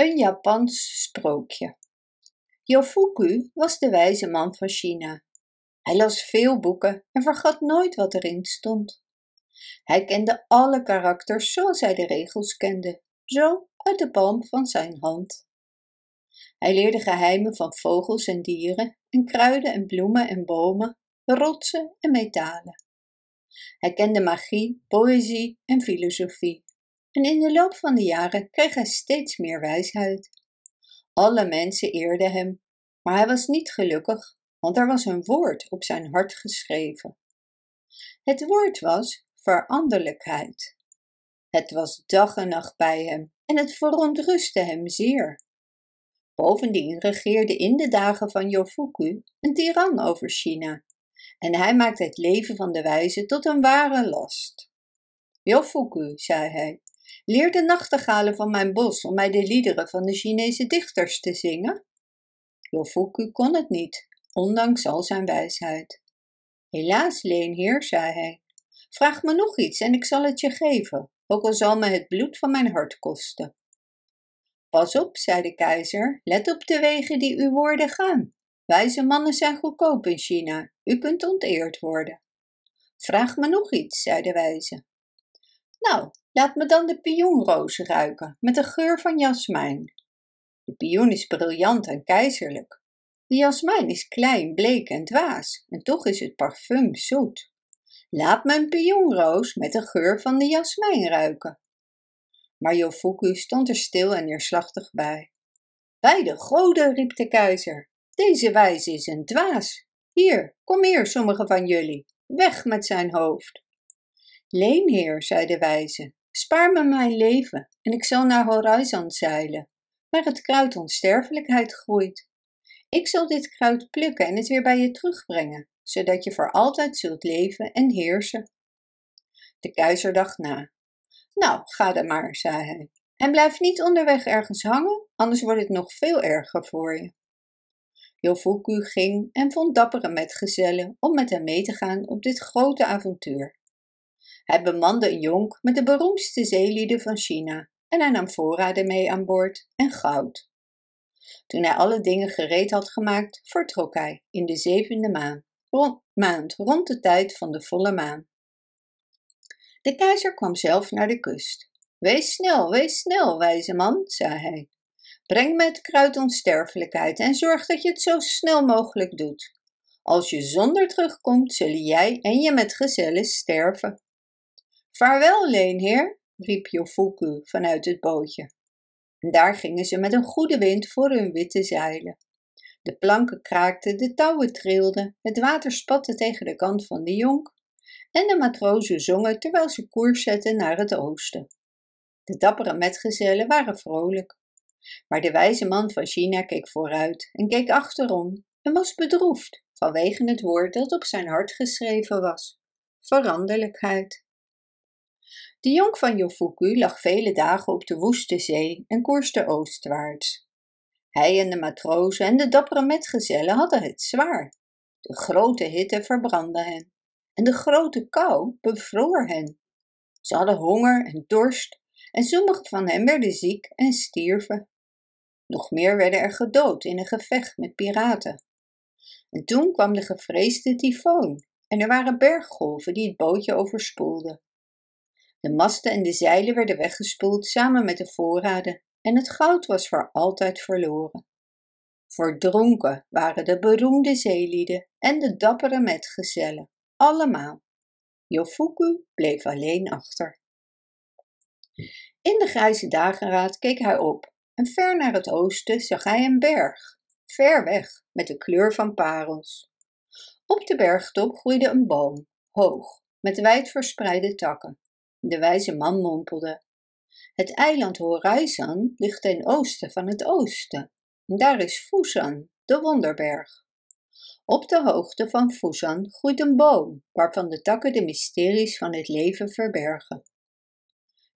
Een Japans sprookje. Yofuku was de wijze man van China. Hij las veel boeken en vergat nooit wat erin stond. Hij kende alle karakters zoals hij de regels kende, zo uit de palm van zijn hand. Hij leerde geheimen van vogels en dieren en kruiden en bloemen en bomen, rotsen en metalen. Hij kende magie, poëzie en filosofie en in de loop van de jaren kreeg hij steeds meer wijsheid. Alle mensen eerden hem, maar hij was niet gelukkig, want er was een woord op zijn hart geschreven. Het woord was veranderlijkheid. Het was dag en nacht bij hem en het verontrustte hem zeer. Bovendien regeerde in de dagen van Jofuku een tiran over China en hij maakte het leven van de wijze tot een ware last. Jofuku, zei hij, Leer de nachtegalen van mijn bos om mij de liederen van de Chinese dichters te zingen? Jofuku kon het niet, ondanks al zijn wijsheid. Helaas, leenheer, zei hij, vraag me nog iets en ik zal het je geven, ook al zal me het bloed van mijn hart kosten. Pas op, zei de keizer, let op de wegen die uw woorden gaan. Wijze mannen zijn goedkoop in China, u kunt onteerd worden. Vraag me nog iets, zei de wijze. Nou, laat me dan de pioenroos ruiken met de geur van jasmijn. De pioen is briljant en keizerlijk. De jasmijn is klein, bleek en dwaas, en toch is het parfum zoet. Laat me een pioenroos met de geur van de jasmijn ruiken. Maar Jofuku stond er stil en neerslachtig bij. Bij de goden, riep de keizer, deze wijze is een dwaas. Hier, kom hier, sommigen van jullie, weg met zijn hoofd. Leenheer, zei de wijze, spaar me mijn leven en ik zal naar Horizon zeilen, waar het kruid onsterfelijkheid groeit. Ik zal dit kruid plukken en het weer bij je terugbrengen, zodat je voor altijd zult leven en heersen. De keizer dacht na. Nou, ga dan maar, zei hij, en blijf niet onderweg ergens hangen, anders wordt het nog veel erger voor je. Jofuku ging en vond dappere metgezellen om met hem mee te gaan op dit grote avontuur. Hij bemande een jonk met de beroemdste zeelieden van China en hij nam voorraden mee aan boord en goud. Toen hij alle dingen gereed had gemaakt, vertrok hij in de zevende maan, rond, maand rond de tijd van de volle maan. De keizer kwam zelf naar de kust. Wees snel, wees snel, wijze man, zei hij. Breng me het kruid onsterfelijkheid en zorg dat je het zo snel mogelijk doet. Als je zonder terugkomt, zullen jij en je metgezellen sterven. Vaarwel, leenheer, riep Jofuku vanuit het bootje. En daar gingen ze met een goede wind voor hun witte zeilen. De planken kraakten, de touwen trilden, het water spatte tegen de kant van de jonk en de matrozen zongen terwijl ze koers zetten naar het oosten. De dappere metgezellen waren vrolijk. Maar de wijze man van China keek vooruit en keek achterom en was bedroefd vanwege het woord dat op zijn hart geschreven was: veranderlijkheid. De jonk van Jofuku lag vele dagen op de woeste zee en koerste oostwaarts. Hij en de matrozen en de dappere metgezellen hadden het zwaar. De grote hitte verbrandde hen en de grote kou bevroor hen. Ze hadden honger en dorst en sommigen van hen werden ziek en stierven. Nog meer werden er gedood in een gevecht met piraten. En toen kwam de gevreesde tyfoon en er waren berggolven die het bootje overspoelden. De masten en de zeilen werden weggespoeld samen met de voorraden en het goud was voor altijd verloren. Verdronken waren de beroemde zeelieden en de dappere metgezellen, allemaal. Jofuku bleef alleen achter. In de grijze dageraad keek hij op en ver naar het oosten zag hij een berg, ver weg, met de kleur van parels. Op de bergtop groeide een boom, hoog, met wijd verspreide takken. De wijze man mompelde. Het eiland Horizon ligt ten oosten van het oosten. Daar is Fusan, de wonderberg. Op de hoogte van Fusan groeit een boom, waarvan de takken de mysteries van het leven verbergen.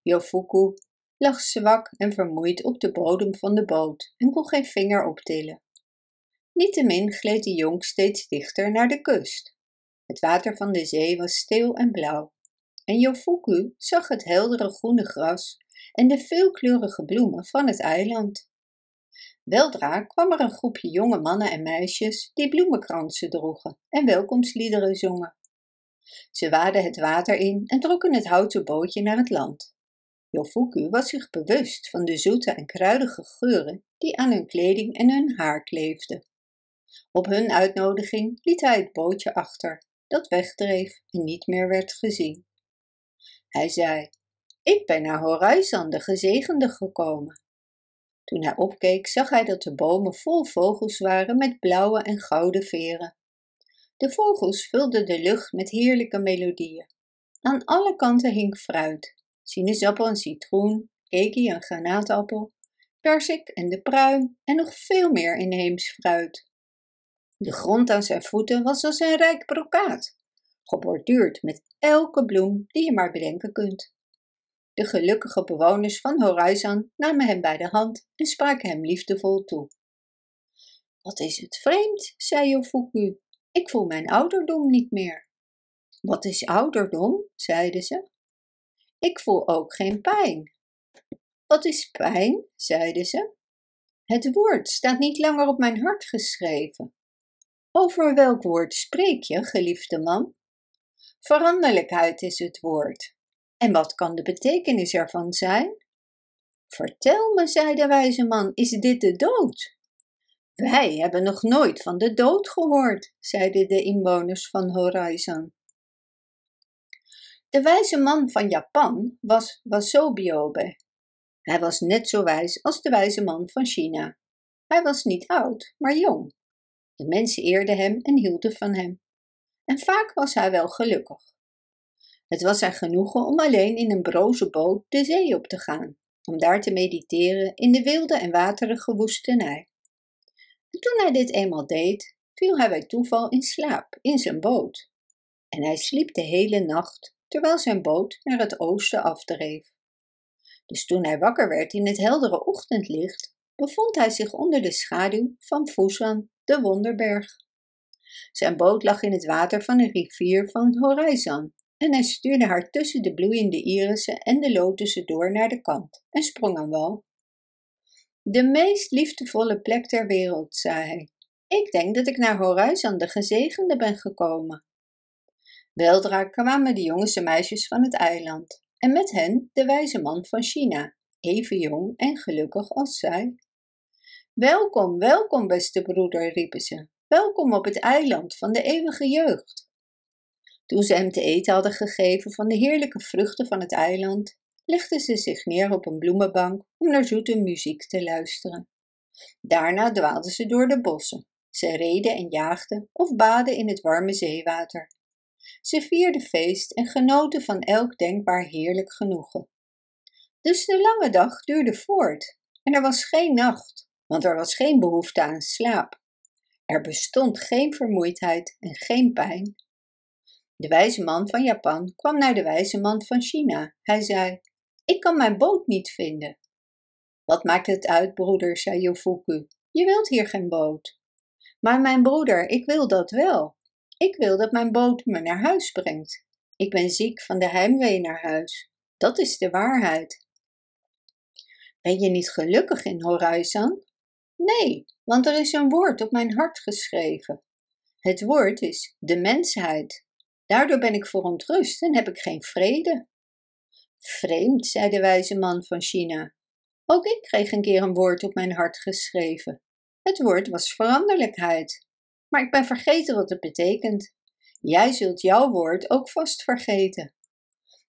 Yofuku lag zwak en vermoeid op de bodem van de boot en kon geen vinger optillen. Niettemin gleed de jonk steeds dichter naar de kust. Het water van de zee was stil en blauw en Jofuku zag het heldere groene gras en de veelkleurige bloemen van het eiland. Weldra kwam er een groepje jonge mannen en meisjes die bloemenkransen droegen en welkomstliederen zongen. Ze waadden het water in en trokken het houten bootje naar het land. Jofuku was zich bewust van de zoete en kruidige geuren die aan hun kleding en hun haar kleefden. Op hun uitnodiging liet hij het bootje achter, dat wegdreef en niet meer werd gezien. Hij zei: Ik ben naar Horizon de gezegende gekomen. Toen hij opkeek, zag hij dat de bomen vol vogels waren met blauwe en gouden veren. De vogels vulden de lucht met heerlijke melodieën. Aan alle kanten hing fruit: sinaasappel en citroen, keki en granaatappel, persik en de pruim en nog veel meer inheems fruit. De grond aan zijn voeten was als een rijk brokaat, geborduurd met elke bloem die je maar bedenken kunt. De gelukkige bewoners van Horizon namen hem bij de hand en spraken hem liefdevol toe. Wat is het vreemd, zei Jofuku. Ik voel mijn ouderdom niet meer. Wat is ouderdom? zeiden ze. Ik voel ook geen pijn. Wat is pijn? zeiden ze. Het woord staat niet langer op mijn hart geschreven. Over welk woord spreek je, geliefde man? Veranderlijkheid is het woord. En wat kan de betekenis ervan zijn? Vertel me, zei de wijze man, is dit de dood? Wij hebben nog nooit van de dood gehoord, zeiden de inwoners van Horizon. De wijze man van Japan was Wasobiobe. Hij was net zo wijs als de wijze man van China. Hij was niet oud, maar jong. De mensen eerden hem en hielden van hem. En vaak was hij wel gelukkig. Het was zijn genoegen om alleen in een broze boot de zee op te gaan, om daar te mediteren in de wilde en waterige woestenij. En toen hij dit eenmaal deed, viel hij bij toeval in slaap in zijn boot. En hij sliep de hele nacht, terwijl zijn boot naar het oosten afdreef. Dus toen hij wakker werd in het heldere ochtendlicht, bevond hij zich onder de schaduw van Fusan, de Wonderberg. Zijn boot lag in het water van een rivier van Horizon en hij stuurde haar tussen de bloeiende irissen en de lotussen door naar de kant en sprong aan wal. De meest liefdevolle plek ter wereld, zei hij. Ik denk dat ik naar Horizon de gezegende ben gekomen. Weldra kwamen de jongens en meisjes van het eiland en met hen de wijze man van China, even jong en gelukkig als zij. Welkom, welkom, beste broeder, riepen ze. Welkom op het eiland van de eeuwige jeugd. Toen ze hem te eten hadden gegeven van de heerlijke vruchten van het eiland, legden ze zich neer op een bloemenbank om naar zoete muziek te luisteren. Daarna dwaalden ze door de bossen. Ze reden en jaagden of baden in het warme zeewater. Ze vierden feest en genoten van elk denkbaar heerlijk genoegen. Dus de lange dag duurde voort en er was geen nacht, want er was geen behoefte aan slaap. Er bestond geen vermoeidheid en geen pijn. De wijze man van Japan kwam naar de wijze man van China. Hij zei: Ik kan mijn boot niet vinden. Wat maakt het uit, broeder, zei Yofuku. Je wilt hier geen boot. Maar mijn broeder, ik wil dat wel. Ik wil dat mijn boot me naar huis brengt. Ik ben ziek van de heimwee naar huis. Dat is de waarheid. Ben je niet gelukkig in Horizon? Nee, want er is een woord op mijn hart geschreven. Het woord is de mensheid. Daardoor ben ik verontrust en heb ik geen vrede. Vreemd, zei de wijze man van China. Ook ik kreeg een keer een woord op mijn hart geschreven. Het woord was veranderlijkheid. Maar ik ben vergeten wat het betekent. Jij zult jouw woord ook vast vergeten.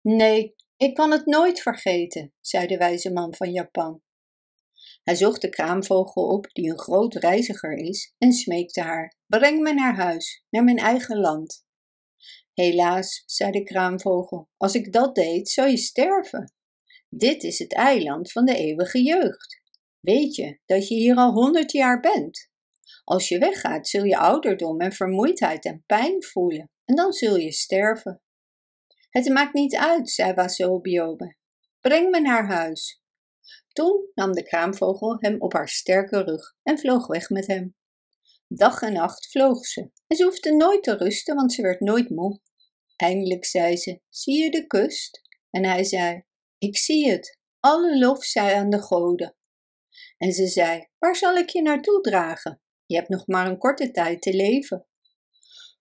Nee, ik kan het nooit vergeten, zei de wijze man van Japan. Hij zocht de kraamvogel op, die een groot reiziger is, en smeekte haar: Breng me naar huis, naar mijn eigen land. Helaas, zei de kraamvogel, als ik dat deed, zou je sterven. Dit is het eiland van de eeuwige jeugd. Weet je dat je hier al honderd jaar bent? Als je weggaat, zul je ouderdom en vermoeidheid en pijn voelen, en dan zul je sterven. Het maakt niet uit, zei Wasobiobe. Breng me naar huis. Toen nam de kraamvogel hem op haar sterke rug en vloog weg met hem. Dag en nacht vloog ze en ze hoefde nooit te rusten, want ze werd nooit moe. Eindelijk zei ze: Zie je de kust? En hij zei: Ik zie het. Alle lof zij aan de goden. En ze zei, waar zal ik je naartoe dragen? Je hebt nog maar een korte tijd te leven.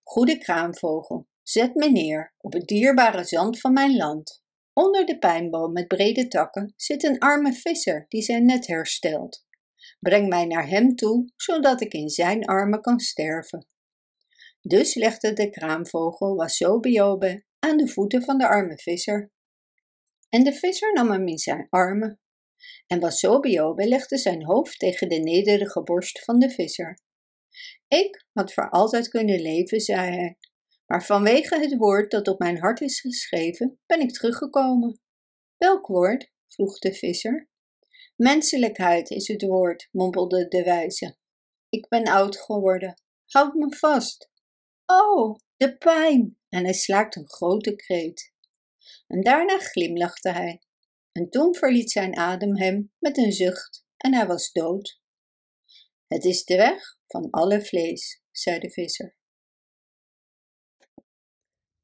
Goede kraamvogel, zet me neer op het dierbare zand van mijn land. Onder de pijnboom met brede takken zit een arme visser die zijn net herstelt. Breng mij naar hem toe, zodat ik in zijn armen kan sterven. Dus legde de kraamvogel Wasobiobe aan de voeten van de arme visser. En de visser nam hem in zijn armen. En Wasobiobe legde zijn hoofd tegen de nederige borst van de visser. Ik had voor altijd kunnen leven, zei hij, maar vanwege het woord dat op mijn hart is geschreven, ben ik teruggekomen. Welk woord? vroeg de visser. Menselijkheid is het woord, mompelde de wijze. Ik ben oud geworden. Houd me vast. Oh, de pijn! En hij slaakte een grote kreet. En daarna glimlachte hij. En toen verliet zijn adem hem met een zucht en hij was dood. Het is de weg van alle vlees, zei de visser.